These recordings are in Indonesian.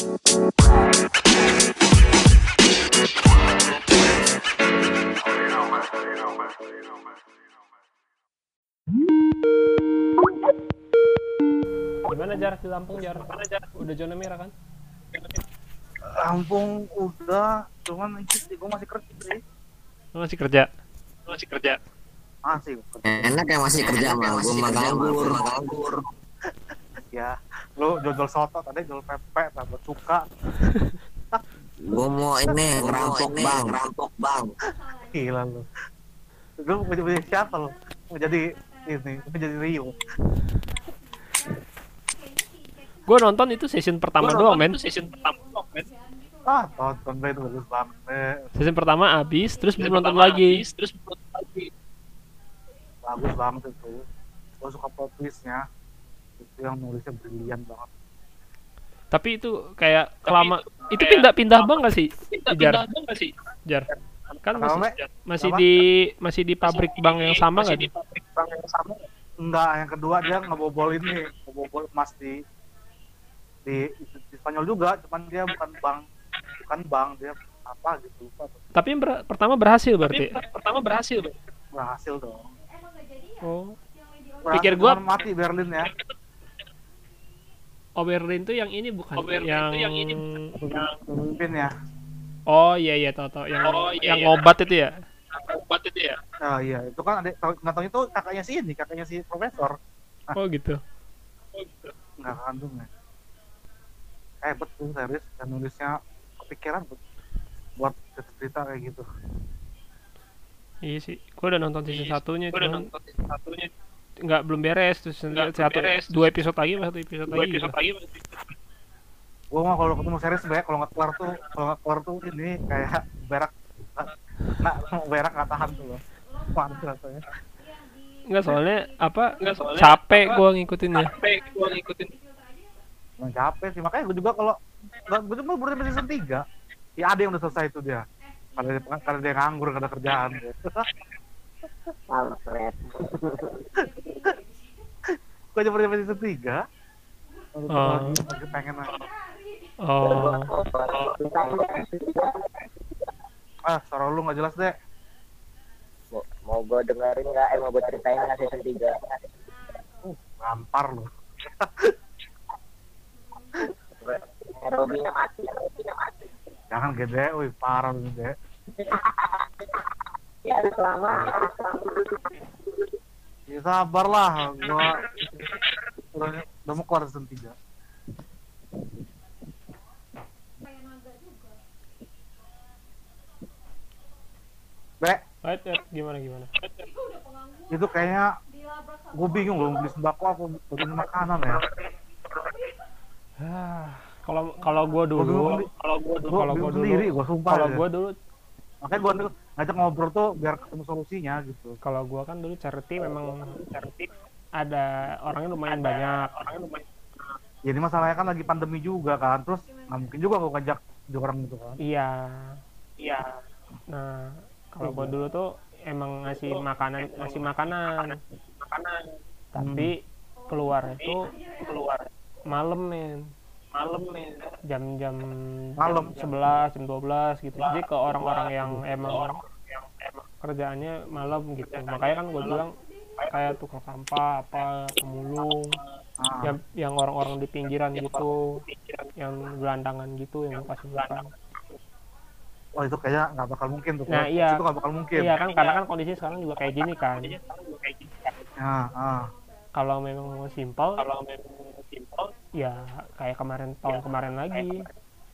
Gimana jar di Lampung jar? Udah zona merah kan? Lampung udah, cuman sih gue masih kerja sih. Masih kerja? masih kerja Masih kerja. Enak ya masih kerja mah, gue mah nganggur, nganggur. Ya, lu jual soto tadi jual pepek, buat suka. Gue mau ini ngerampok bang, ngerampok bang. Gila lu. Lu mau jadi siapa lu? Mau jadi ini, mau jadi Rio. Gue nonton itu season pertama doang men. season pertama doang, men. Ah, tonton deh itu bagus banget. Season pertama abis, terus belum nonton pertama lagi. terus nonton lagi bagus banget itu. Gue suka plot twistnya. Itu yang nulisnya brilian banget. Tapi itu kayak Tapi kelama. itu Itu pindah-pindah lama. bang gak sih? pindah Jar, pindah dong nggak sih jar. Kan masih masih di masih di pabrik bank yang sama masih gak di pabrik bank yang sama Enggak, yang kedua dia ngebobol ini, ngebobol emas di di, di Spanyol juga, cuman dia bukan bank, bukan bank, dia apa gitu lupa tuh. Tapi yang ber- pertama berhasil tapi berarti. per- pertama berhasil Bang. berhasil dong. Oh. Berhasil, Pikir gua- mati Berlin ya. Oh Berlin tuh yang ini bukan? Oh, Berlin yang... tuh yang ini. yang Pemimpin ya. Oh iya iya tau tau yang Oh, iya, yang iya. obat itu ya. obat itu ya Oh iya, itu kan ada nggak tahu itu kakaknya si ini, kakaknya si profesor. Oh gitu. Enggak kandung ya. Eh betul serius dan nulisnya kepikiran buat cerita kayak gitu. Iya sih. Gue udah nonton season Iya, satunya Gua udah cuman nonton season satunya nggak belum beres terus Nggak, belum satu beres. dua episode lagi satu episode dua lagi. episode lagi Gua mah kalau ketemu series banyak kalau nggak keluar tuh kalau nggak keluar tuh ini kayak berak nah berak nggak tahan tuh loh. Panas rasanya. Enggak soalnya apa? Nggak, soalnya capek apa? gua ngikutinnya. capek gua ngikutin Emang capek sih makanya gue juga kalau gue cuma baru season 3 ya ada yang udah selesai itu dia karena dia karena dia nganggur ada kerjaan. gue cuma sampai season 3 Oh. lagi, lagi pengen Oh. ah suara lu nggak jelas deh Mau, mau gue dengerin nggak? Eh mau gue ceritain nggak season 3? uh ngampar lu Robinya mati. Robinya mati. jangan gede wih parah lu gede Ya selama. ya sabar lah gua udah, udah mau keluar season 3 Be, Wait, wait, gimana gimana? itu kayaknya gue bingung loh beli sembako apa beli makanan ya. Ah, Kalau kalau gua Gua bingung dulu, kalau gua dulu, kalau gua bingung dulu, sendiri gue sumpah kalau ya. gua dulu, makanya gue ngajak ngobrol tuh biar ketemu solusinya gitu. Kalau gua kan dulu charity memang charity ada orangnya lumayan banyak. orangnya lumayan jadi masalahnya kan lagi pandemi juga kan terus nggak mungkin juga gue ngajak di orang gitu kan. Iya. iya. Nah, kalau gua dulu tuh emang ngasih makanan, ngasih makanan, makanan. Tapi keluar itu keluar. malam men. Malam nih jam-jam Malam. jam 11 jam 12 gitu. Jadi ke orang-orang yang emang yang emang kerjaannya malam gitu. makanya kan gue bilang kayak tukang sampah apa pemulung nah, yang yang orang-orang di pinggiran gitu yang gelandangan gitu yang kasih makan. oh itu kayaknya nggak bakal mungkin tuh Nah, iya. itu nggak bakal mungkin. Iya kan karena kan kondisi sekarang juga kayak gini kan. Nah, ah. kalau memang mau simpel kalau memang simpel ya kayak kemarin tahun kemarin lagi.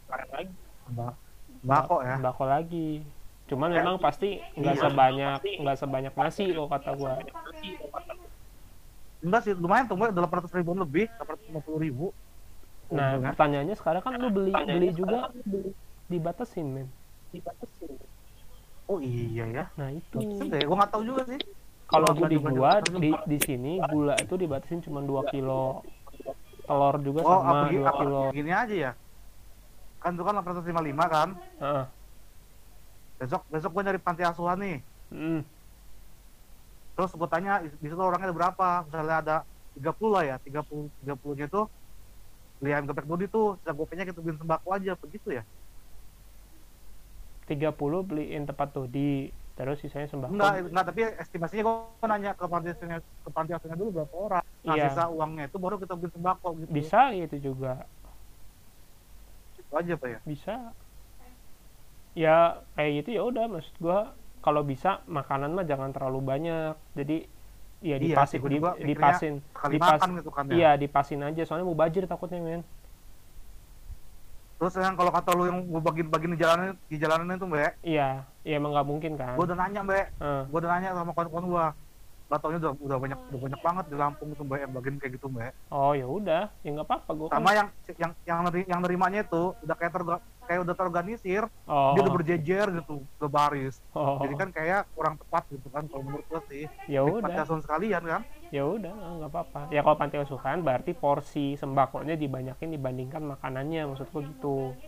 kemarin lagi. Mbak- Mbako ya? Bako lagi cuman memang pasti nggak sebanyak nggak sebanyak nasi lo kata gua. Enggak sih lumayan tuh delapan ratus ribuan lebih. delapan ratus lima puluh ribu. Nah Untungnya. pertanyaannya sekarang kan lu beli beli juga dibatasin men. Oh iya ya. Nah itu. Deh. Gue nggak tahu juga sih. Kalau gua di gua di di sini gula itu dibatasin cuma 2 kilo telur juga oh sama apa, gi- 2 apa kilo. gini aja ya? Kan itu kan delapan ratus lima lima kan? Heeh. Besok besok gue nyari panti asuhan nih. Mm. terus gue tanya di di situ orangnya ada berapa? Misalnya ada 30 lah ya 30 30 nya tuh beli ayam geprek Dodi tuh sisa gopenya kita beliin sembako aja begitu ya? 30 beliin tempat Dodi terus sisanya sembako. Enggak enggak tapi estimasinya gua nanya ke panti asuhannya ke panti asuhannya dulu berapa orang. Nah Iya. sisa uangnya itu baru kita beliin sembako gitu. Bisa gitu juga. Itu aja pak ya? Bisa ya kayak gitu ya udah maksud gua kalau bisa makanan mah jangan terlalu banyak. Jadi ya Iya, dipasin gua di, dipasin dipas- gitu kan ya. iya dipasin aja. Soalnya mau bajir takutnya men. Terus yang kalau kata lu yang gua bagi-bagi di jalanan di jalanan itu mbak iya iya emang nggak mungkin kan. Gua udah nanya mbak. Eh, gua udah nanya sama kawan-kawan gua. Gak taunya udah, udah banyak udah banyak banget di Lampung itu mbak yang bagian kayak gitu mbak. Oh ya udah. Ya nggak apa-apa gua kan. sama yang yang yang neri- yang nerimanya itu udah kayak kayak udah terorganisir oh, dia udah berjejer gitu udah baris. Oh, jadi kan kayak kurang tepat gitu kan kalau menurut gua sih. Ya udah. panti asuhan sekalian kan? Ya udah nggak apa-apa. Ya kalau panti asuhan berarti porsi sembakonya dibanyakin dibandingkan makanannya maksudku gitu.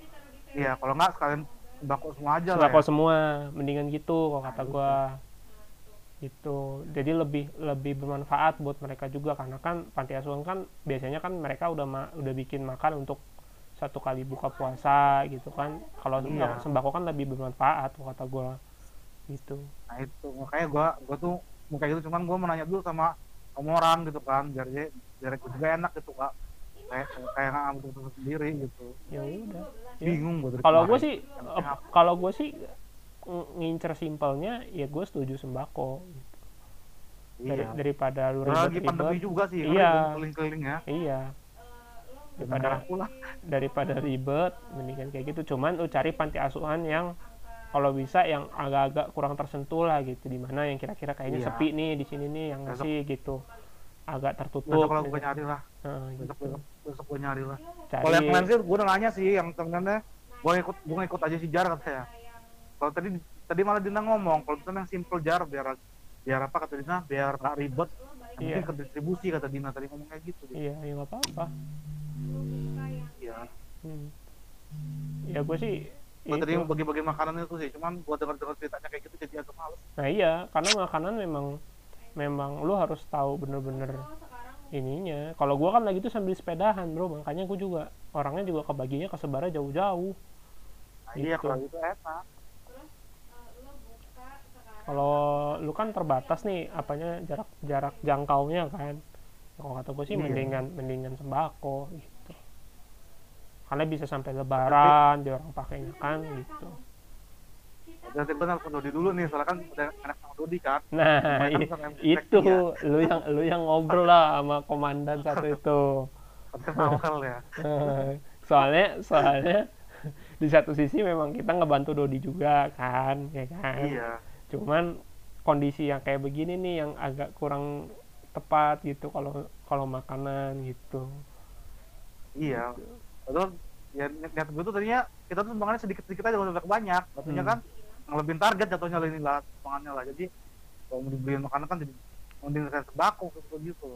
Iya kalau nggak sekalian sembako semua aja lah sembako ya. semua mendingan gitu kalau kata Nah, gua. Gitu. Jadi lebih lebih bermanfaat buat mereka juga karena kan panti asuhan kan biasanya kan mereka udah ma- udah bikin makan untuk satu kali buka puasa gitu kan. Kalau Iya. sembako kan lebih bermanfaat kata gua. Gitu. Nah itu. Makanya gua gua tuh mau kayak gitu cuman gua mau nanya dulu sama sama orang gitu kan biar dia biar gua juga enak gitu kak. Kayak kayak nggak ngambil sendiri gitu. Ya udah. Bingung dari kalau gue sih eh, kalau gue sih ng- ngincer simpelnya ya gue setuju sembako. Dari- iya. daripada lu Karena lagi pandemi ribet-ribet juga sih Iya. keliling-keliling ya. Iya daripada daripada pula daripada ribet mendingan kayak gitu. Cuman lu cari panti asuhan yang kalau bisa yang agak-agak kurang tersentuh lah gitu. Di mana yang kira-kira kayaknya Iya. sepi nih di sini nih yang Besok- ngasih gitu. Agak tertutup besok kalau gua nyari lah. Nah, besok gitu. besok besok gua nyari lah. Kalau yang kemarin sih udah nanya sih yang temennya. Gua ikut gua ikut aja si jar kata saya. Kalau tadi tadi malah Dina ngomong kalau misalnya yang simple jar biar biar apa kata Dina biar nggak ribet. Iya. ke distribusi kata Dina tadi ngomong kayak gitu. Iya ya nggak apa-apa iya hmm. ya gue sih gua tadi mau bagi-bagi makanan itu sih cuman gua dengar-dengar ceritanya kayak gitu jadi agak males Nah iya, karena makanan memang memang lu harus tahu bener-bener ininya. Kalau gua kan lagi tuh sambil sepedahan, bro, makanya gua juga orangnya juga kebaginya kesebarnya jauh-jauh. nah, iya Gitu. kalau itu enak Kalau lu kan terbatas nih apanya jarak jarak jangkaunya kan. Kalau kata gue sih Iya. mendingan mendingan sembako gitu. Karena bisa sampai lebaran, dia orang pakainya kan gitu. Berarti benar pun Dodi dulu nih, soalnya kan udah anak sama Dodi kan. Nah, i- itu iya. lu yang lu yang ngobrol lah sama komandan satu itu. Awal ya. Eh, soalnya soalnya di satu sisi memang kita ngebantu Dodi juga kan ya kan Iya. cuman kondisi yang kayak begini nih yang agak kurang tepat gitu kalau kalau makanan gitu Iya. Terus ya niat gue tuh tadinya kita tuh sumbangannya sedikit-sedikit aja udah banyak. Katanya Hmm. kan ngelebihin target jatuhnya lah ini lah sumbangannya lah. Jadi kalau mau dibeliin makanan kan jadi mending saya sembako gitu gitu.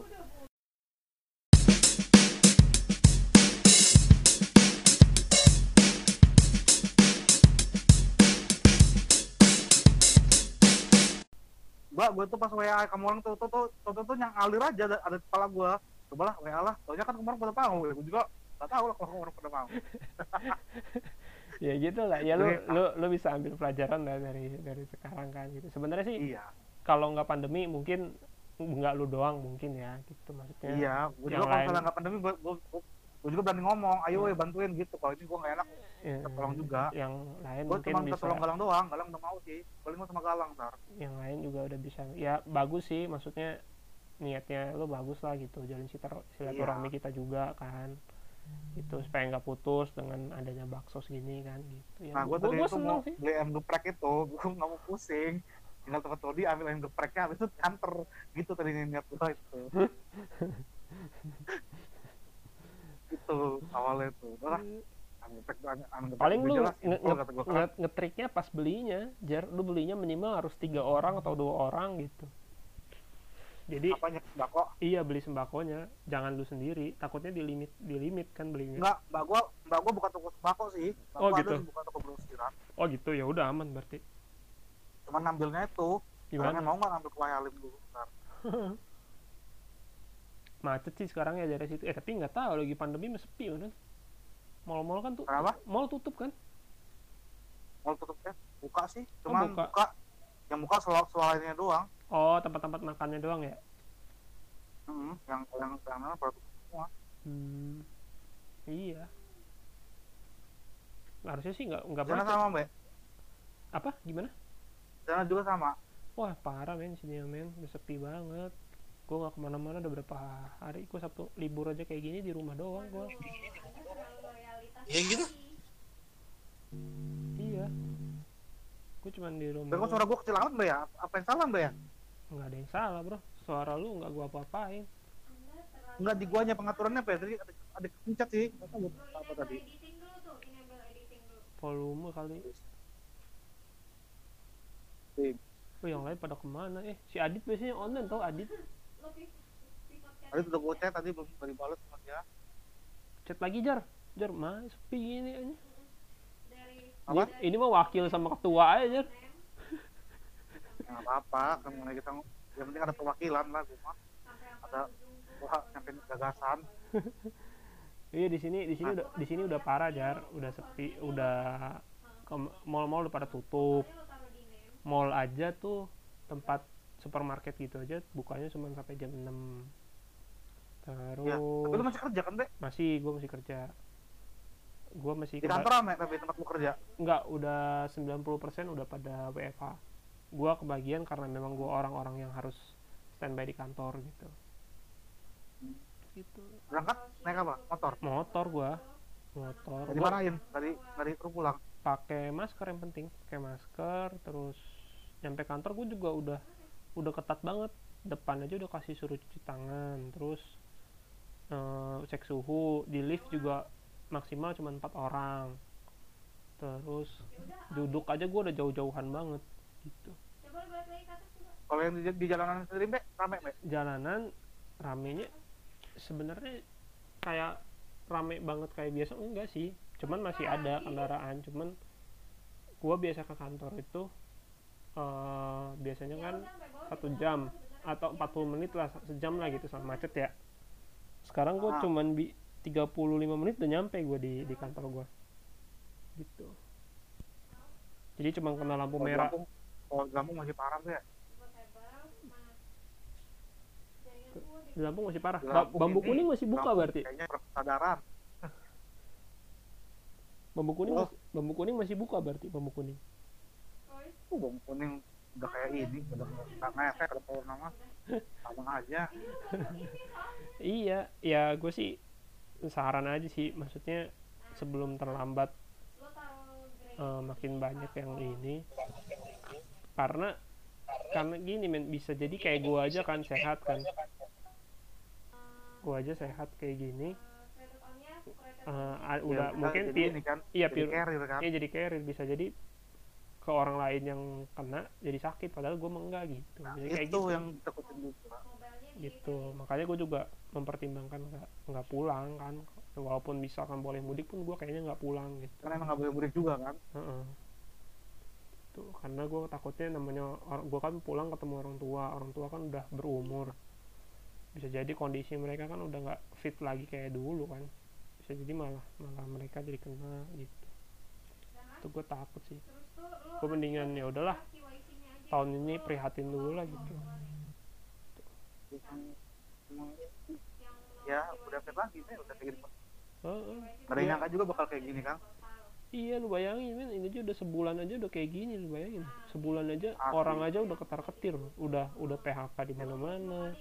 Mbak, gue tuh pas WA kamu orang tuh, tuh, tuh, tuh, tuh, tuh yang alir aja ada, ada di kepala gue. Coba lah WA lah, soalnya kan kemarin pada mau, ya gue juga gak tahu lah kalau orang pada mau. ya gitu lah ya lu lu lu bisa ambil pelajaran lah dari dari sekarang kan gitu sebenarnya sih Iya, kalau nggak pandemi mungkin nggak lu doang mungkin ya gitu maksudnya iya. Gue yang juga kalau nggak pandemi, gue, gue, gue, gue juga berani ngomong, ayo weh bantuin gitu. Kalau ini gue nggak enak, ya, tolong juga. yang lain gue mungkin cuma minta bisa tolong Galang doang. Galang udah mau sih. Paling mau sama Galang ntar. yang lain juga udah bisa ya bagus sih maksudnya niatnya lo bagus lah gitu jalin silatur- silaturahmi Iya. kita juga kan itu supaya nggak putus dengan adanya bakso segini kan gitu ya Nah, gue gua- tadi itu mau sih beli ayam geprek itu, gue nggak mau pusing. Tinggal tempat Todi ambil ayam gepreknya, habis itu kanter. Gitu tadi niat gue itu. itu awalnya itu. Lah, tuh ayam ayam geprek paling lu nge- kan. nge- ngetriknya pas belinya jar lu belinya minimal harus tiga orang atau dua orang gitu jadi Apanya sembako? iya beli sembakonya jangan lu sendiri takutnya di limit di limit kan belinya Enggak, mbak gua mbak gua bukan toko sembako sih. Mbak Oh, gua gitu. bukan toko grosiran. oh gitu ya udah aman berarti Cuman ngambilnya itu. Gimana? mau nggak ngambil kuah halim dulu. macet sih sekarang ya dari situ eh tapi nggak tahu lagi pandemi masih sepi bener mall-mall kan tuh Kenapa? mall tutup kan Mau tutup ya? Buka sih, cuman buka. buka. Yang buka soal soalnya doang. oh tempat-tempat makannya doang ya Hmm, yang yang yang tutup semua. hmm. iya harusnya sih nggak nggak macet sama mbak. apa gimana sana juga sama. wah parah men sini men udah sepi banget gue nggak ke mana-mana udah berapa hari gue sabtu libur aja kayak gini di rumah doang gue Ya gitu. iya gue cuman di rumah kok suara gua kecil amat mbak ya? Apa yang salah mbak ya? nggak ada yang salah bro suara lu nggak gua apa-apain Enggak di guanya pengaturannya apa ya? Tadi ada, ada sih. Nggak apa tadi. volume kali Sih. oh yang lain pada ke mana eh si Adit biasanya online tau Adit Tadi udah gua chat tadi belum belum dibalas sama dia. chat lagi jar. Jar mah sepi gini aja Apa? Ini- ini mah wakil sama ketua aja jar. Ya, nggak apa-apa, kan mulai kita yang penting ada perwakilan lah gua mah. Ada wah nyampein gagasan. iya di sini di sini udah di sini udah parah jar. Udah sepi udah ke- mall-mall udah pada tutup. Mall aja tuh tempat supermarket gitu aja bukanya cuma sampai jam 6 terus Ya, tapi lu masih kerja kan, Be? masih gue masih kerja gue masih Di kantor rame tapi tempat lu kerja. Enggak, udah 90% udah pada WFH. Gua kebagian karena memang gua orang-orang yang harus standby di kantor gitu. Gitu. Berangkat naik apa? Motor. Motor gua. Motor. Dari Gua marahin, dari dari terus pulang. pakai masker yang penting, pakai masker terus nyampe kantor gua juga udah udah ketat banget. Depan aja udah kasih suruh cuci tangan, terus eh, cek suhu, di lift juga maksimal cuma empat orang. Terus duduk aja gua udah jauh-jauhan banget gitu. Kalau yang di, di jalanan sendiri, Be, rame, Be. jalanan ramenya sebenarnya kayak rame banget kayak biasa enggak sih cuman masih ada kendaraan cuman gua biasa ke kantor itu eh, biasanya kan satu jam atau 40 menit lah sejam lah gitu sama macet ya sekarang gua Ah. cuman bi 35 menit udah nyampe gua di di kantor gua gitu jadi cuma kena lampu di merah kalau di Lampung masih parah, Be. di Lampung masih parah Lampung bambu ini, kuning masih buka Lampung berarti Kayaknya kesadaran. Bambu kuning, Oh. masih, bambu kuning masih buka berarti bambu kuning. Uh, bawang kuning udah kayak ini, udah nggak ngefek ada pohon nama. Sama aja. Iya, ya gue sih saran aja sih, maksudnya sebelum terlambat eh, makin banyak yang ini, karena karena gini men bisa jadi kayak gue aja kan sehat kan, gue aja sehat kayak gini, a- udah Ya, mungkin jadi ini kan, iya jadi carrier kan. Iya jadi carrier bisa jadi ke orang lain yang kena jadi sakit padahal gue enggak gitu. Nah, Jadi kayak itu gitu. yang ditakutin juga. gitu makanya gue juga mempertimbangkan nggak nggak pulang kan walaupun misalkan boleh mudik pun gue kayaknya nggak pulang gitu Karena emang nggak boleh mudik juga kan. Heeh. Tuh, karena gue takutnya namanya gue kan pulang ketemu orang tua orang tua kan udah berumur bisa jadi kondisi mereka kan udah nggak fit lagi kayak dulu kan bisa jadi malah malah mereka jadi kena gitu itu gue takut sih gue mendingan ya udahlah. Tahun ini prihatin dulu lah gitu. Ya, udah fit lagi nih, udah kayak gini. Gak ada yang nyangka juga bakal kayak gini kan. Iya lu bayangin men ini aja udah sebulan aja udah kayak gini lu bayangin. Sebulan aja Asli. orang aja udah ketar ketir udah udah PHK di mana mana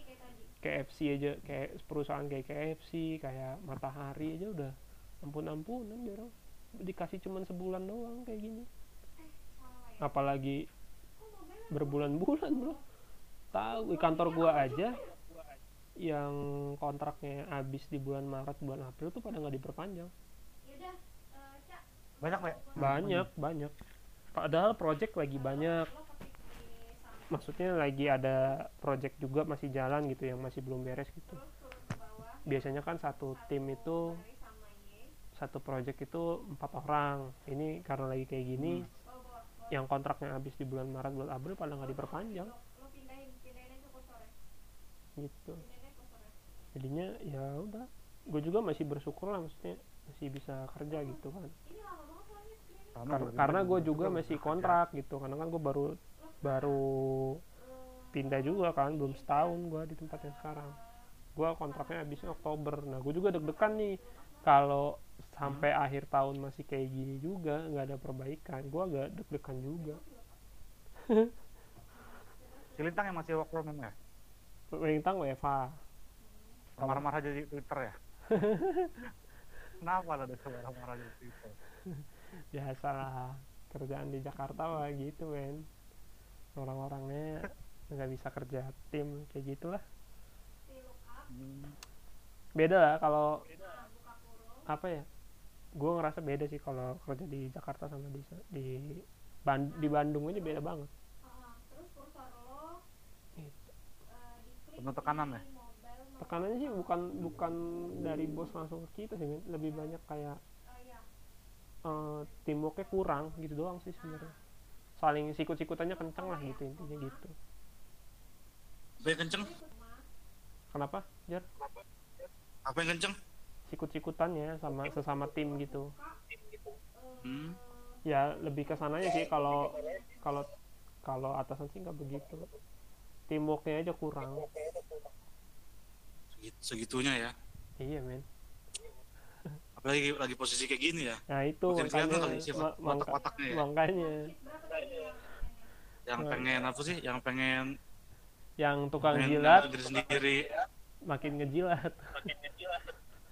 KFC aja kayak perusahaan kayak KFC kayak Matahari aja udah ampun ampunan dia orang dikasih cuman sebulan doang kayak gini apalagi berbulan-bulan bro. Tahu di kantor gua aja yang kontraknya habis di bulan Maret bulan April tuh pada nggak diperpanjang. Banyak, Be. banyak banyak. Padahal project lagi banyak. Maksudnya lagi ada project juga masih jalan gitu yang masih belum beres gitu. Biasanya kan satu tim itu satu project itu empat orang. Ini karena lagi kayak gini yang kontraknya habis di bulan Maret bulan April pada nggak diperpanjang. Gitu. Jadinya ya udah. Gue juga masih bersyukur lah maksudnya masih bisa kerja gitu kan. Kar- karena gue juga masih kontrak gitu. Karena kan gue baru baru pindah. juga kan belum setahun gue di tempat yang sekarang. Gue kontraknya habisnya Oktober. Nah gue juga deg-degan nih. Kalau sampai akhir tahun masih kayak gini juga nggak ada perbaikan. Gue agak deg-degan juga. Cilintang yang masih work from home ya? Lintang WFA marah-marah aja di Twitter ya? Kenapa lo ada marah-marah di Twitter? Biasalah kerjaan di Jakarta lah gitu men. Orang-orangnya nggak bisa kerja tim kayak gitulah. Hmm. beda lah kalau apa ya gue ngerasa beda sih kalau kerja di Jakarta sama di di Ban- di Bandung aja beda banget. Gitu. penuh tekanan ya? tekanannya sih bukan bukan dari bos langsung ke kita sih lebih banyak kayak eh teamworknya kurang gitu doang sih sebenarnya. Saling sikut-sikutannya kencang lah gitu intinya gitu. Apa yang kenceng? kenapa jar? Apa yang kenceng? Sikut-sikutannya sama sesama tim gitu Hmm. ya lebih ke sananya sih kalau kalau kalau atasan sih nggak begitu teamworknya aja kurang Segit- segitunya ya. iya men Apalagi lagi posisi kayak gini ya. nah itu Makin makanya kali sifat ma- mangka- watak-wataknya ya. makanya Yang pengen apa sih? Yang pengen yang tukang pengen jilat nyamain diri sendiri. makin ngejilat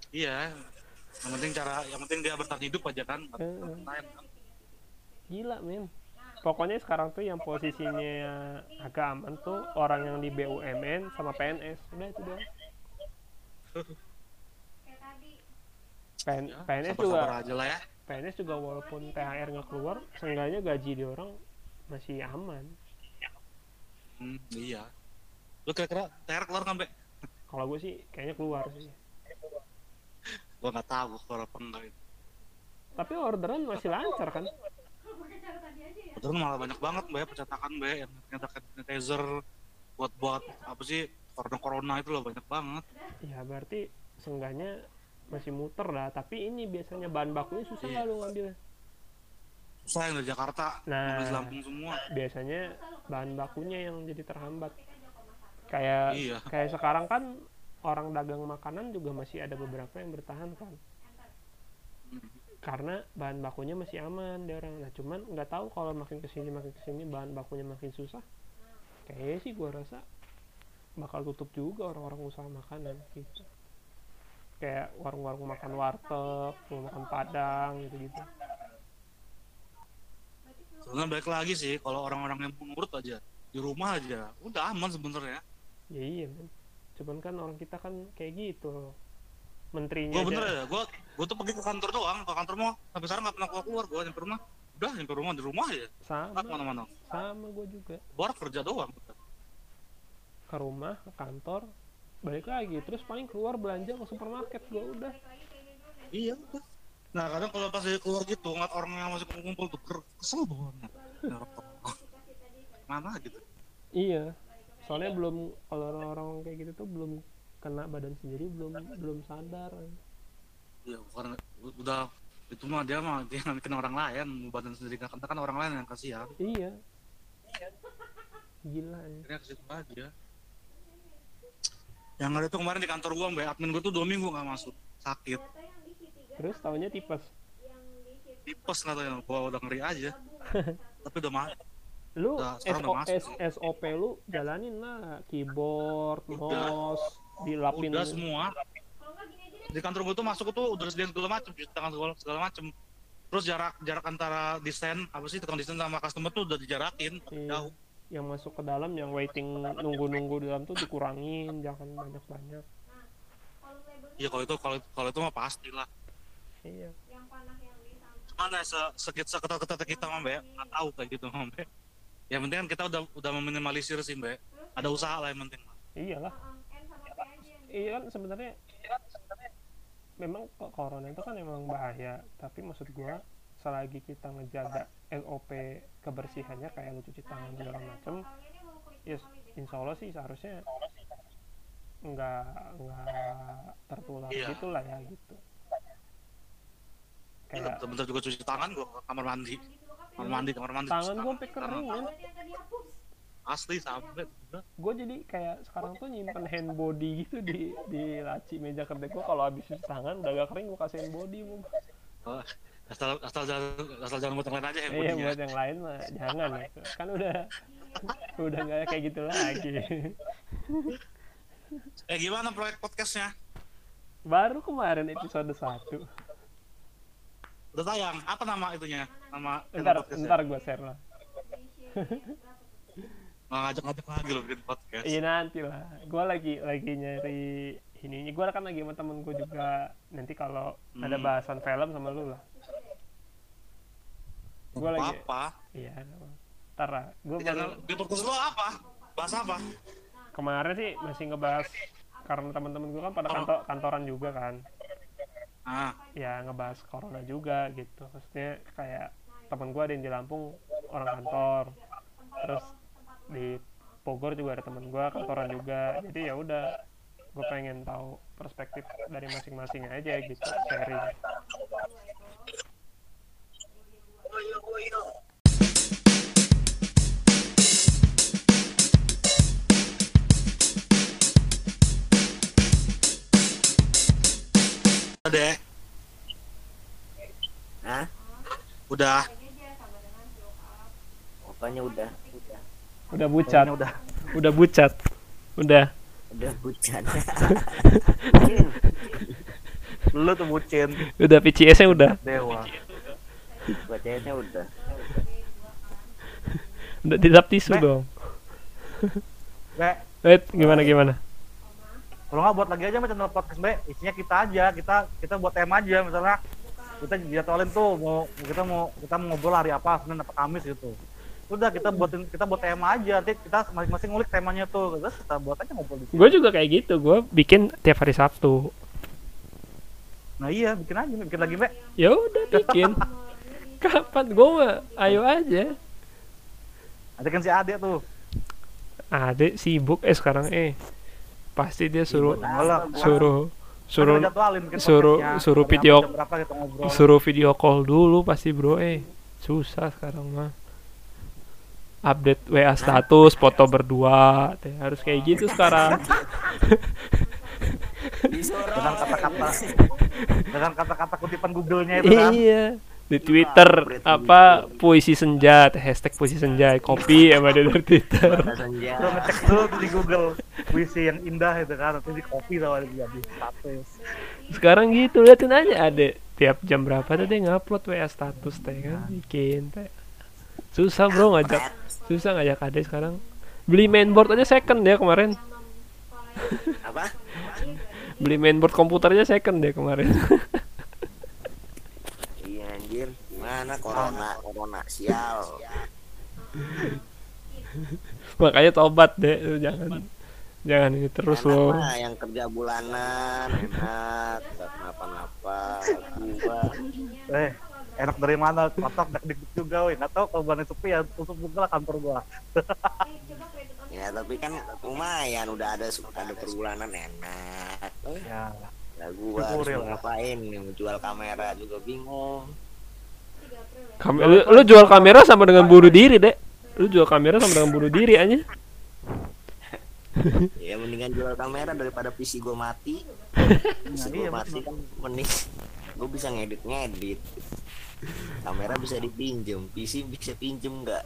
Iya. Yang penting cara, yang penting dia bertahan hidup aja kan. Kan. gila men pokoknya sekarang tuh yang posisinya agak aman tuh orang yang di BUMN sama PNS udah itu doang PN, Ya, PNS sabar-sabar juga aja lah ya. PNS juga walaupun THR nggak keluar seenggaknya gaji di orang masih aman Hmm, iya. Lu kira-kira THR keluar kan, Be? kalau gue sih kayaknya keluar sih Gua nggak tahu keluar apa enggak itu. tapi orderan masih lancar kan Betul malah banyak banget, Be, percetakan, Be, yang nyetakan sanitizer buat buat apa sih corona corona itu loh banyak banget. ya berarti seenggaknya masih muter lah tapi ini biasanya bahan bakunya susah Iya. lah lu ngambil Susah yang dari Jakarta, Nah. Lampung semua. biasanya bahan bakunya yang jadi terhambat kayak Iya. kayak sekarang kan orang dagang makanan juga masih ada beberapa yang bertahan kan karena bahan bakunya masih aman di orang nah cuman nggak tahu kalau makin ke sini makin ke sini bahan bakunya makin susah. Kayaknya sih gua rasa bakal tutup juga orang-orang usaha makanan gitu. Kayak warung-warung makan warteg warung makan padang gitu gitu Sebenarnya balik lagi sih kalau orang-orang yang nurut aja di rumah aja udah aman sebenarnya. ya iya men cuman kan orang kita kan kayak gitu. Menterinya Gue bener ya, gue gue tuh pergi ke kantor doang, ke kantor mau sampai sekarang nggak pernah keluar keluar, gue nyampe rumah, udah nyampe rumah di rumah aja, sama. Nggak ke mana-mana, sama gue juga. Keluar kerja doang. ke rumah ke kantor balik lagi. Terus paling keluar belanja ke supermarket. Gue udah. Iya udah. Nah kadang kalau pas keluar gitu ngeliat orang yang masih kumpul tuh kesel banget. Ya? Mana gitu? iya soalnya belum kalau orang-orang kayak gitu tuh belum kena badan sendiri belum belum sadar Ya bukan udah itu mah dia mah dia nggak kena orang lain, badan sendiri nggak kena kan orang lain yang kasihan. iya gila ya. Aja. Yang ada tuh kemarin di kantor gua, mbak admin gua tuh dua minggu nggak masuk, sakit, terus tahunya tipes tipes katanya, gua udah ngeri aja. Tapi udah mah, lu sekarang SO. S- SOP lu jalanin lah keyboard mouse dilapin udah semua. Di kantor gua tuh masuk tuh udah sediain segala macem, cuci tangan segala, segala macem. Terus jarak jarak antara desain apa sih tukang desain sama customer tuh udah dijarakin Iya. jauh. yang masuk ke dalam yang waiting nunggu-nunggu di dalam tuh dikurangin jangan banyak-banyak Iya kalau itu kalau kalau itu mah pasti lah. iya Cuman ya se sekit seketat-ketat kita mah mbak, nggak tahu kayak gitu mah mbak. Yang penting kan kita udah udah meminimalisir sih mbak. Ada usaha lah yang penting. iyalah iya kan sebenarnya memang kok corona itu kan memang bahaya tapi maksud gua selagi kita ngejaga SOP kebersihannya kayak lu cuci tangan segala macem ya insya Allah sih seharusnya nggak nggak tertular Iya. gitu lah ya gitu Gila, kayak bentar juga cuci tangan gua ke kamar mandi. Kamar mandi, kamar mandi. tangan gue sampai tangan. kering men Asli sampai. gue jadi kayak sekarang tuh nyimpen hand body gitu di di laci meja kerja gue kalau habis cuci tangan udah gak kering gue kasih hand body mau Oh, asal asal jangan asal jangan buat yang lain aja ya iya bodinya. buat yang lain mah jangan ya kan udah udah nggak kayak gitu lagi Eh gimana proyek podcastnya? baru kemarin episode 1 Udah tayang. Apa nama itunya? Nama ntar ntar gue share lah Nggak ngajak-ngajak lagi loh bikin podcast. iya nanti lah gue lagi lagi nyari ininya gue kan lagi sama temen gue juga nanti kalau ada Hmm. bahasan film sama lu lah gue lagi Apa? iya ntar lah gue channel di podcast lo apa? Bahas apa? kemarin sih masih ngebahas karena teman-teman gue kan pada kantor kantoran juga kan Ah, ya ngebahas corona juga gitu. Maksudnya kayak teman gue ada yang di Lampung orang kantor. Terus di Bogor juga ada teman gue kantoran juga. Jadi ya udah gue pengen tahu perspektif dari masing-masing aja gitu sharing deh. Hah? Udah. Pokoknya udah, udah, udah bucat. Pokoknya udah. Udah bucat. Udah. Udah hujan. lu tuh bucin. Udah PCS nya udah. Dewa. Bacanya udah. udah dilap tisu dong. Be, Wait, gimana gimana kalau nggak buat lagi aja macam channel podcast be isinya kita aja. Kita kita buat tema aja misalnya. Kita jadwalin tuh mau kita mau kita mau ngobrol hari apa senin apa kamis gitu. Udah kita buatin kita buat tema aja. Nanti kita masing-masing ngulik temanya tuh. Terus kita buat aja ngobrol gue juga kayak gitu. Gue bikin tiap hari Sabtu. Nah iya bikin aja bikin lagi be ya udah bikin. Kapan? Gue mah ayo aja. Ada kan si Ade tuh. Adek sibuk eh sekarang eh pasti dia suruh Malah, suruh suruh suruh suruh- suruh video- suruh video call dulu pasti bro. Eh susah sekarang mah. Update WA status foto berdua teh harus kayak gitu sekarang. Dengan kata-kata dengan kata-kata kutipan Google-nya itu kan? iya di Twitter apa puisi senja teh hashtag puisi senja copy sama dia dari Twitter. Senja. Terus ngecek dulu tuh di Google puisi yang indah itu kan nanti di copy sama dia di status sekarang gitu liatin aja ada tiap jam berapa tuh dia ngupload WA status teh kan? Bikin teh. Susah bro ngajak. Susah ngajak ade sekarang. Beli mainboard aja second dia kemarin. Apa? beli mainboard komputernya second dia kemarin Iya anjir. Gimana corona? Corona sial. makanya tobat deh jangan jangan ini terus Enak lo mah yang kerja bulanan enak, kenapa-napa. Eh enak dari mana kotak dak dik juga weh nggak tahu kalau bulan sepi ya tutup juga lah kantor gua ya tapi kan lumayan udah ada ada perbulanan enak. Ya Lah gua ya, ngapain jual kamera juga bingung. Kam- lu, lu jual kamera sama dengan bunuh diri deh lu jual kamera sama dengan bunuh diri aja Ya mendingan jual kamera daripada PC gua mati. PC Nah, iya, gua mati kan mending gua bisa ngedit-ngedit. Kamera bisa dipinjem, PC bisa pinjem nggak?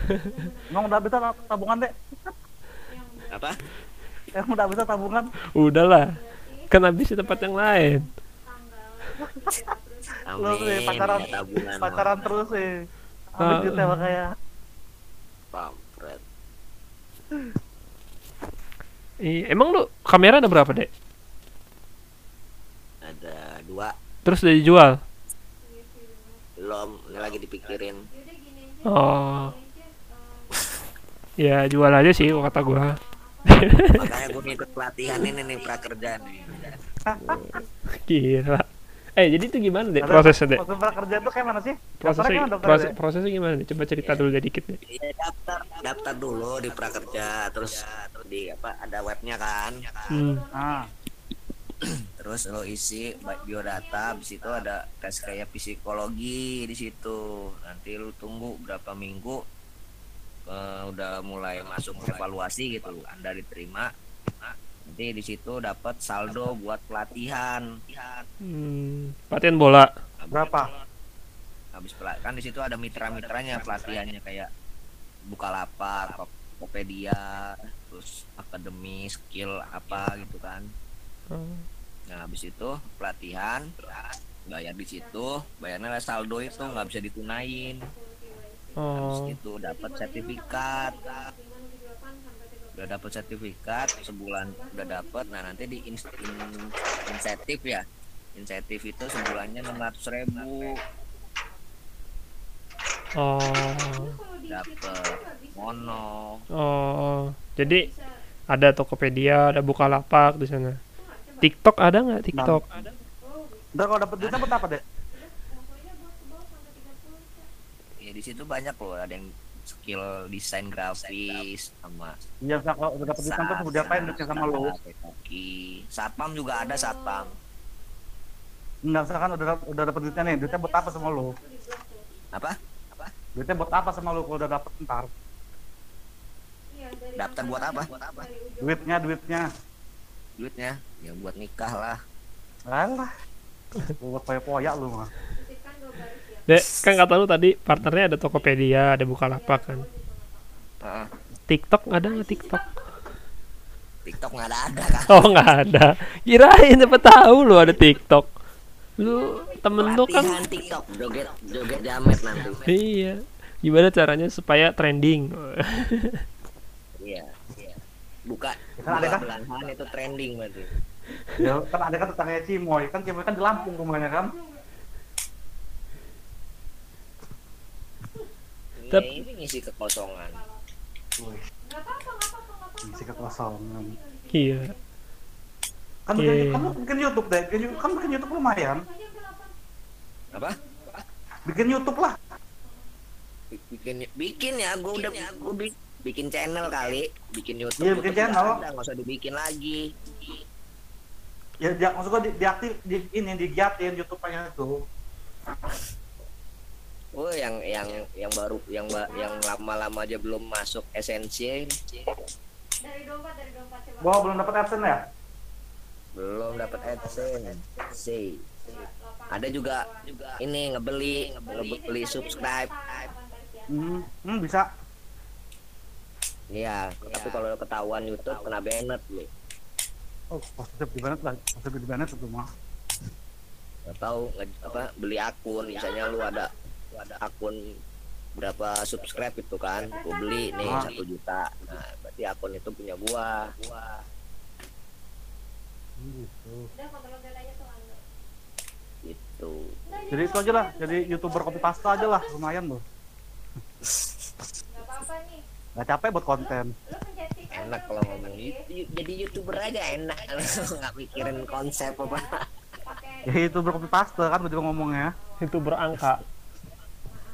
emang udah bisa tabungan deh Apa? emang udah bisa tabungan? Udahlah kan habis di tempat yang lain Lu nih, Amin. pacaran- tabungan pacaran terus sih Ah. ambil duitnya makanya Pampret. Emang lu kamera ada berapa deh Ada dua terus udah dijual belum lagi dipikirin. oh ya jual aja sih kata gua Makanya gue ngikut pelatihan ini nih prakerja nih. gila Eh, jadi itu gimana deh Ada- prosesnya deh? Proses prakerja itu kayak mana sih? Prosesnya gimana proses, prosesnya gimana nih? Coba cerita dulu deh dikit deh. Iya daftar daftar dulu di prakerja terus di apa ada webnya kan Hmm. Ah, terus lo isi biodata habis itu ada tes kayak psikologi di situ nanti lu tunggu berapa minggu eh, udah mulai masuk evaluasi gitu anda diterima nanti di situ dapat saldo buat pelatihan Hmm. Pelatihan bola. berapa? habis pela- kan di situ ada mitra-mitranya pelatihannya kayak Bukalapak, Tokopedia, terus akademi skill apa gitu kan. Oh. Nah, habis itu pelatihan bayar di situ, bayarnya lah saldo itu nggak bisa ditunain. Habis Oh. itu dapat sertifikat. Udah dapat sertifikat sebulan udah dapat. Nah, nanti di ins- in- insentif ya. Insentif itu sebulannya 600 ribu Oh. dapat mono Oh. Jadi ada Tokopedia, ada Bukalapak di sana. TikTok ada nggak TikTok? Ntar kalau dapet duitnya buat apa deh? ya di situ banyak loh ada yang skill desain grafis sama Iya, kalau udah dapet duitnya tuh mau diapain duitnya sama lu? Koki. satpam juga ada satpam Enggak, misalkan udah udah dapet duitnya nih, duitnya buat apa sama lu? apa Duitnya buat apa sama lu kalau udah dapet ntar? daftar buat apa buat apa Duitnya, duitnya. duitnya ya buat nikah lah Alah. Buat poya-poya lu mah. Dek, kan kata lu tadi partnernya ada Tokopedia, ada Bukalapak kan. Heeh. TikTok ada nggak TikTok? TikTok nggak ada ada kan Oh nggak ada. Kirain siapa tahu lu ada TikTok. Lu temen lu kan TikTok joget joget jamet nanti iya. Gimana caranya supaya trending? iya iya buka Kan ada kan? belahan itu trending berarti Ya, kan ada kan tetangganya Cimoy, kan Cimoy kan di Lampung rumahnya kan. Tep- ini ngisi kekosongan Isi kekosongan. iya. Kan bikin, Iya. kan lu bikin YouTube deh, bikin, kan bikin YouTube lumayan. apa Bikin YouTube lah. bikin bikin ya gue udah gue bi- bikin channel kali bikin YouTube Iya, bikin YouTube channel. udah ada, nggak usah dibikin lagi Ya, dia, maksud gua di, diaktif, di, ini digiatin YouTube-nya itu. Oh yang yang yang baru yang ba- yang lama-lama aja belum masuk esensi Gua belum dapat AdSense ya? belum dapat adsense sih ada juga ini ngebeli ngebeli subscribe Hmm, hmm bisa. Iya, tapi kalau ketahuan YouTube kena banned lu. Oh, positif di mana lah? Positif di mana tuh mah? Nggak tahu apa beli akun, misalnya lu ada ada akun berapa subscribe itu kan, gua beli nih Ah. satu juta. Nah, berarti akun itu punya gua. Gua Gitu. gitu. Jadi itu aja lah, jadi youtuber kopi pasta aja lah, lumayan loh. Gak capek buat konten. Enak kalau ngomong Yu- jadi youtuber aja enak nggak mikirin konsep apa. Ya youtuber kopi pasta kan gue juga ngomongnya. Itu berangka.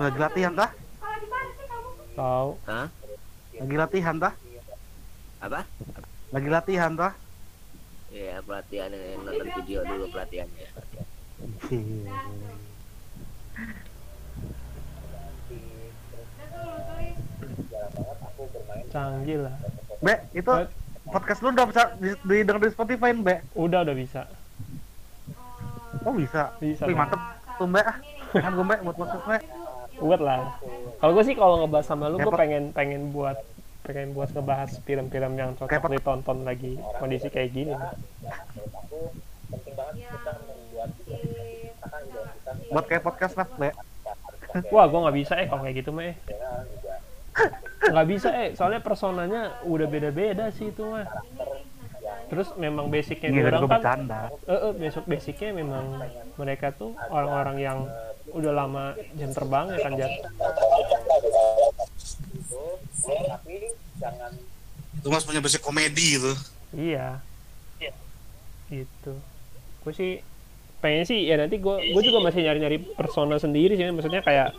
lagi latihan tah? Tahu. hah? Lagi latihan tah? Apa? Lagi latihan tah? Iya pelatihan ini nonton video dulu pelatihannya. Canggih lah. Be, itu podcast lu udah bisa di- didengar di Spotify, Be? Udah udah bisa. Oh bisa. Bisa. Wih, mantep tuh, Be. Kan gue, Be, buat podcast. Buat lah. Kalau gue sih kalau ngebahas sama lu, gue pengen pengen buat pengen buat ngebahas film-film yang cocok Repot. ditonton lagi kondisi kayak gini. penting banget kita membuat buat kayak podcast lah Be. Wah, gue nggak bisa eh kalau kayak gitu mah eh. Nggak bisa eh, soalnya personanya udah beda-beda sih itu mah. Terus memang basicnya Iya, orang kan, bercanda. eh, eh, besok basicnya memang mereka tuh orang-orang yang udah lama jam terbang ya kan Jar. Itu mas punya basic komedi gitu. Iya. Gitu. Gue sih pengen sih ya nanti gue gue juga masih nyari-nyari persona sendiri sih maksudnya kayak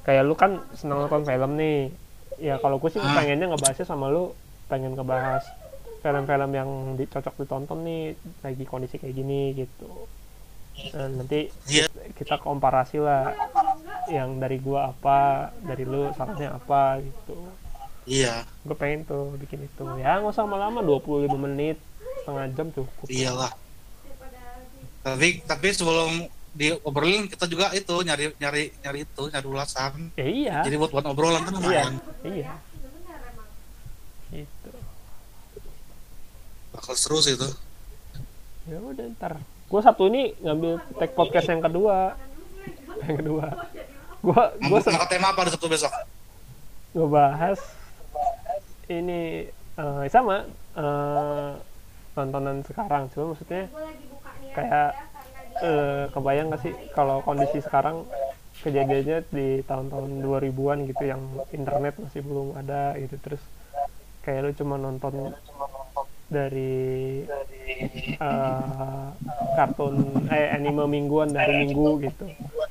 kayak lu kan senang nonton film nih ya kalau gue sih Ah. pengennya ngebahasnya sama lu pengen ngebahas film-film yang di, cocok ditonton nih lagi kondisi kayak gini gitu nanti Iya. kita komparasi lah yang dari gua apa dari lu sarannya apa gitu Iya, gue pengen tuh bikin itu ya nggak usah lama-lama 25 menit setengah jam cukup iyalah. Tapi tapi sebelum diobrolin kita juga itu nyari nyari nyari itu nyari ulasan. ya iya Jadi buat buat obrolan kan iya lumayan. iya itu Bakal seru sih itu. ya udah ntar gue satu ini ngambil tag podcast yang kedua. Yang kedua. Gue gue mau tema apa di Sabtu besok? ngebahas ini eh, sama tontonan sekarang. Cuma maksudnya kayak eh, kebayang gak sih kalau kondisi sekarang kejadiannya di tahun-tahun 2000-an gitu yang internet masih belum ada gitu. Terus kayak lu cuma nonton dari eh, kartun eh anime mingguan dari minggu gitu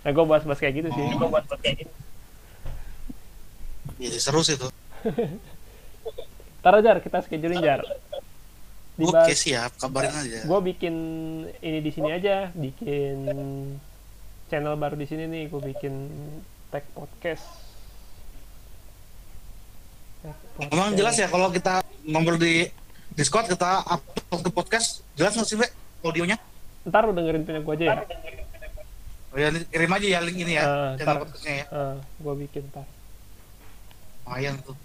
nah gue bahas-bahas kayak gitu sih Iya seru sih itu. Ntar Jar, kita schedulein Jar. Oke Dibahas, siap, kabarin aja. gue bikin ini di sini aja, bikin channel baru di sini nih, gue bikin tag podcast. Tag Emang podcast. jelas ya kalau kita ngobrol di Discord kita upload ke podcast jelas nggak sih Be audionya? Ntar lu dengerin punya gue aja ya. Oh ya kirim aja ya link ini ya Eh, channel ntar. podcastnya ya. Uh, gue bikin ntar. Lumayan tuh.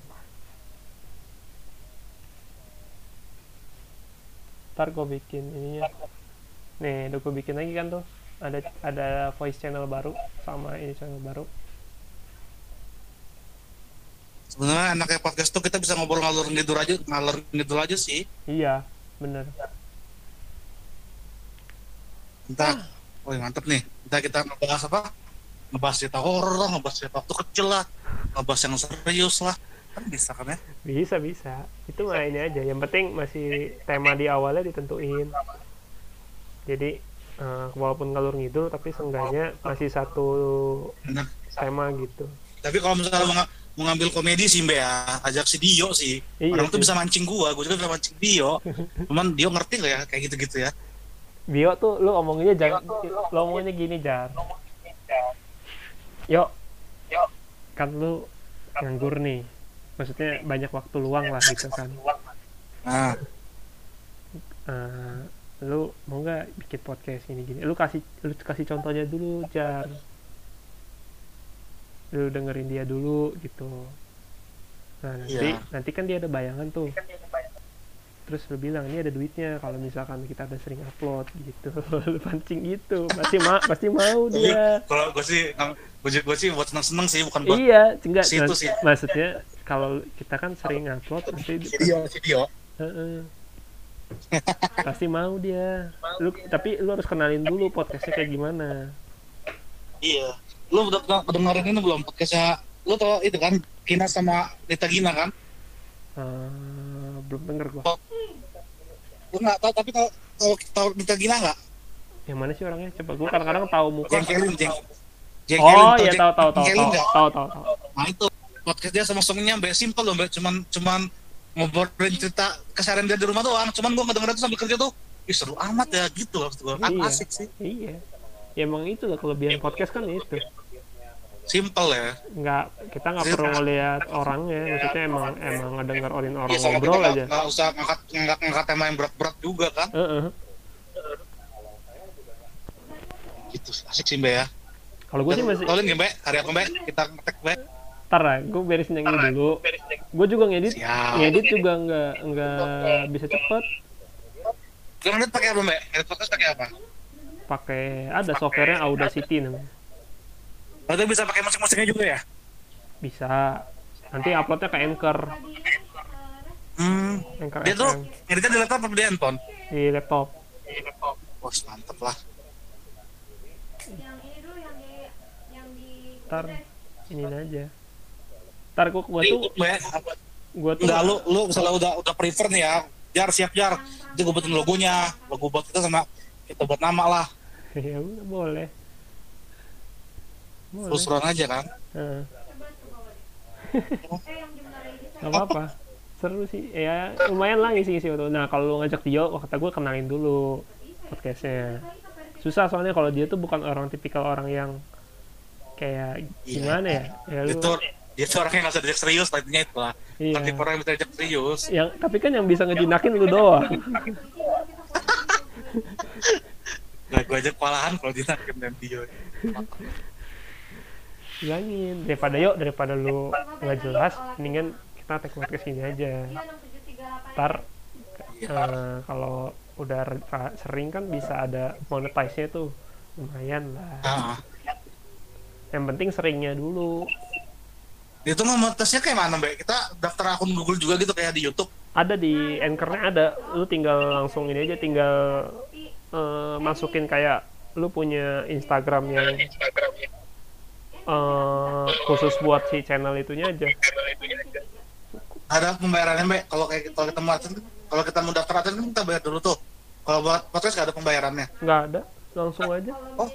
Ntar gue bikin ininya. Nih, udah gue bikin lagi kan tuh. Ada ada voice channel baru sama ini channel baru. Sebenarnya enaknya podcast tuh kita bisa ngobrol ngalur ngidul aja ngalur ngidul aja sih. Iya, bener. Entah. Oh mantep nih. Kita kita ngebahas apa? Ngebahas cerita horor lah, ngebahas cerita waktu kecil lah, ngebahas yang serius lah. Kan bisa kan ya? Bisa bisa. Itu mah ini aja. Yang penting masih tema di awalnya ditentuin. Jadi eh, walaupun ngalur ngidul tapi seenggaknya masih satu Bener. tema gitu. Tapi kalau misalnya mau ngambil komedi sih Mbak ya, ajak si Dio sih. Iya Orang tuh sih. bisa mancing gua, gua juga bisa mancing Dio. Cuman Dio ngerti nggak ya kayak gitu-gitu ya? Bio tuh lu omonginnya jangan lu omonginnya gini jar. Yuk. Kan lu nganggur nih. Maksudnya banyak waktu luang lah gitu kan. Nah, Eh, lu mau nggak bikin podcast gini gini lu kasih lu kasih contohnya dulu jar lu dengerin dia dulu gitu nah nanti Iya. nanti kan dia ada bayangan tuh terus lu bilang ini ada duitnya kalau misalkan kita udah sering upload gitu lu pancing gitu pasti ma pasti mau tapi dia kalau gue sih, gue gue sih buat seneng-seneng sih, bukan buat iya enggak situ sih. maksudnya kalau kita kan sering upload Dio, si Dio. Heeh. pasti mau dia lu tapi lu harus kenalin dulu podcastnya kayak gimana Iya. Lu udah pernah dengerin ini belum? Podcastnya? Lu tau itu kan, Kina sama Rita Gina kan? Eh, belum denger gua. Lu nggak tahu, tapi tau, tau, tau Rita Gina nggak? yang mana sih orangnya? Coba gua kadang-kadang tahu muka. Jengkelin, jeng, jengkelin. oh tau iya tahu tahu tahu tahu tahu tahu Nah itu podcast dia sama songnya mbak simple loh mbak. Cuman cuman ngobrolin cerita keseharian dia di rumah doang. Cuman gua ngedengerin tuh sambil kerja tuh Ih, seru amat ya gitu maksud gua. Kan Iya. asik sih. Iya ya, emang itu lah kelebihan podcast kan itu. simple ya. Nggak kita nggak perlu ngeliat orangnya maksudnya emang emang ngedenger orang orang Iya, kita ngobrol nggak aja. nggak usah ngangkat ngangkat ngangkat tema yang berat-berat juga kan? Heeh. gitu asik sih mbak ya. Kalau gue sih masih tolong ya mbak. Hari apa mbak? Kita ngetek mbak. Ntar lah gue beresin yang ini dulu. gue juga ngedit. Siap. Ngedit juga nggak nggak bisa cepet. Kalian ngedit pakai apa mbak? Ngedit podcast pakai apa pakai ada softwarenya Audacity namanya Berarti bisa pakai musik-musiknya juga ya? bisa nanti uploadnya ke Anchor Hmm. Anchor Dia tuh ngeditnya di laptop apa di handphone? di laptop Wah, mantep lah. ntar ini aja ntar gua, gua tuh Be, gua tuh Enggak, lu, lu misalnya udah udah prefer nih ya. Jar, siap jar. Jadi gue buatin logonya. Logo buat kita sama kita buat nama lah. ya udah boleh boleh Terus aja kan. Heeh. Gak apa-apa seru sih ya lumayan lah ngisi-ngisi waktu nah kalau lu ngajak Tio kata gue kenalin dulu podcastnya susah soalnya kalau dia tuh bukan orang tipikal orang yang kayak Iya. gimana ya ya lu Itu dia tuh orang yang nggak usah diajak serius, intinya itu lah. iya tipe orang yang bisa diajak serius. yang tapi kan yang bisa ngejinakin lu doang Gak gue ajak kewalahan kalau dia nakin dan dia. bilangin daripada yuk daripada lu nggak jelas mendingan kita take podcast ini aja. Ntar eh, kalau udah sering kan bisa ada monetize-nya tuh. Lumayan lah. Ah, yang penting seringnya dulu. Itu mah kayak mana, Mbak? Kita daftar akun Google juga gitu kayak di YouTube. ada di anchornya ada. Lu tinggal langsung ini aja tinggal eh, masukin kayak lu punya Instagram yang eh, khusus buat si channel itunya aja Ada pembayarannya, Mbak. Kalau kayak kalau kita mau adsense, kalau kita mau daftar adsense kan kita bayar dulu tuh. Kalau buat podcast nggak ada pembayarannya. nggak ada langsung aja Oh,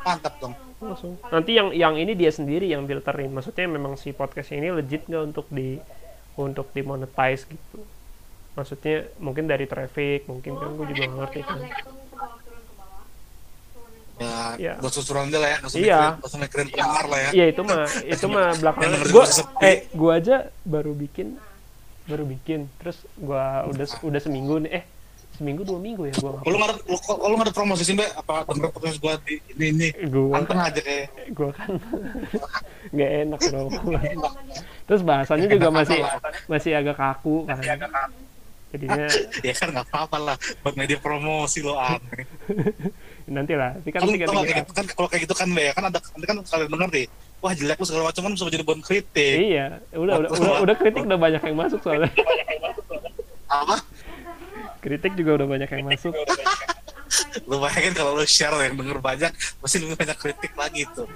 mantap dong. langsung nanti yang yang ini dia sendiri yang filterin maksudnya memang si podcast ini legit nggak untuk di untuk dimonetize gitu maksudnya mungkin dari traffic mungkin kan gue juga ngerti kan Ya, Iya. buat susuran aja lah ya. Usah Iya. mikirin- usah mikirin pendengar lah ya. Iya itu mah itu mah belakangan sepi. eh gua aja baru bikin baru bikin terus gua udah udah seminggu nih eh seminggu dua minggu ya gua Kalau nggak ada, kalau nggak ada promosi sih, Mbak, apa denger podcast gua di ini ini. gua Anteng aja kayak. gua kan nggak enak dong terus bahasanya juga masih masih agak kaku kan jadinya ya kan nggak apa-apa lah buat media promosi lo aneh nanti lah tapi kan kan tiga kalau kayak gitu kan kalau kayak gitu kan ya kan ada nanti kan kalian denger nih wah jelek lu segala macam kan bisa jadi bahan kritik. Iya udah udah udah, udah kritik udah banyak yang masuk soalnya. Apa? Kritik juga udah banyak yang masuk. Lu bayangin kalau lu share yang denger banyak pasti lebih banyak kritik lagi tuh.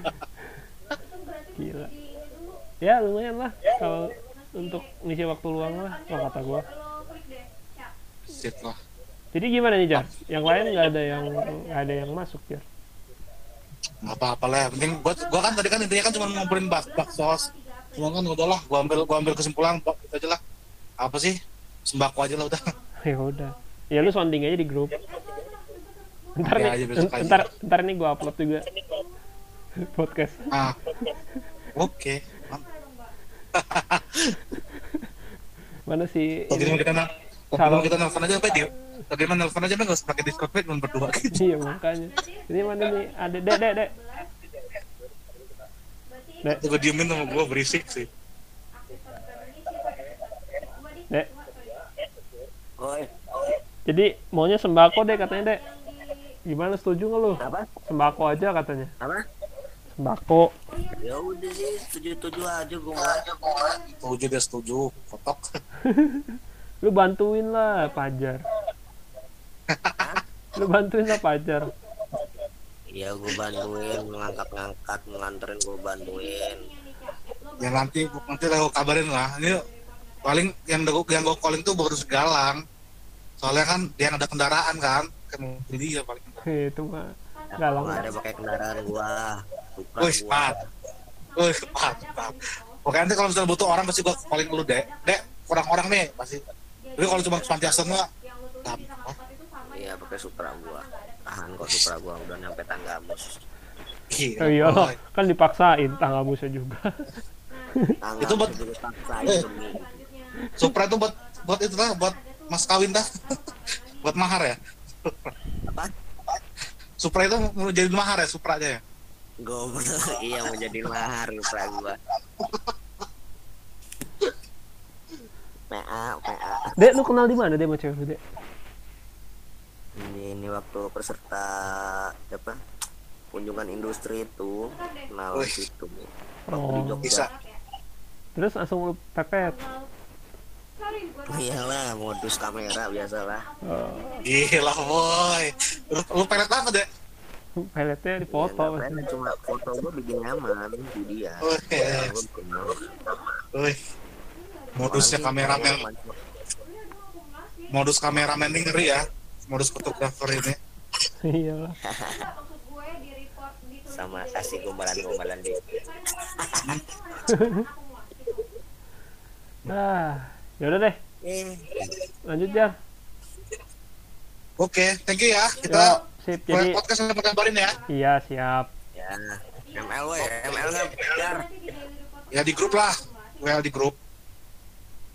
Gila. Ya lumayan lah kalau untuk ngisi waktu luang lah kalau kata gua shit lah. Jadi gimana nih Jar? Yang lain nggak ada yang nggak ada yang masuk Jar? Nggak apa-apa lah penting gua gua kan tadi kan intinya kan cuma ngobrolin bak baksos cuma kan udahlah gua ambil gua ambil kesimpulan bak itu aja lah. Apa sih? Sembako aja lah udah. Ya udah. Ya lu sounding aja di grup. Ntar Ya, nih aja aja. ntar ntar nih gua upload juga. Podcast. Ah. Oke mana sih kalau kita Kalau- kita nelfon aja apa dia bagaimana nelfon aja nggak usah pakai discord Pak, cuma berdua. Gitu iya makanya. Ini mana nih? Ada dek dek dek. Dek. Gue diemin sama gue berisik sih. Dek. Oi, jadi maunya sembako deh katanya dek. Gimana setuju nggak lu? Apa? sembako aja katanya. Apa? sembako. Ya udah sih, setuju-setuju aja gue mau. setuju dia setuju kotok lu bantuin lah pajar lu bantuin lah pajar Ya gue bantuin, ngangkat-ngangkat, nganterin gue bantuin. ya nanti nanti lah gue kabarin lah ini paling yang gue yang gue calling tuh baru segalang soalnya kan dia yang ada kendaraan kan mobil dia paling itu mah galang ada pakai kendaraan gua. Wih, gua. pat. Wih, mantap. Oke, nanti kalau misalnya butuh orang pasti gua calling dulu, Dek. Dek, kurang orang nih, pasti. Tapi kalau cuma pantiasan mah. Iya pakai Supra gua. Tahan kok Supra gua udah nyampe tangga mus. Gila, oh iya boy. kan dipaksain tangga musuh juga Tangga Itu buat- juga paksain Eh. Supra itu buat buat itu lah, buat mas kawin dah. buat mahar ya. Apa? Supra itu mau jadi mahar ya, Supra aja ya. Goblok, iya mau jadi mahar Supra gua. PA, PA. dek lu kenal di mana dek sama cewek lu dek Ini, ini waktu peserta apa kunjungan industri itu kenal Wih. situ Oh. di Jogja Bisa. Terus langsung lu pepet. iyalah modus kamera biasalah Oh, Gila boy. Lu, lu pelet apa deh? peletnya di foto. Ya, cuma foto gue bikin nyaman itu dia. Ya, nyaman. Wih. Modusnya kameramen, modus kameramen ini ngeri ya. Modus fotografer ini. Iya sama kasih gombalan-gombalan deh Ah, yaudah deh. eh Lanjut ya. Oke, thank you ya. Yo, Kita sip. Jadi podcast sama kabarin ya. iya siap. ya ML we ML Ya di grup lah. Well di grup.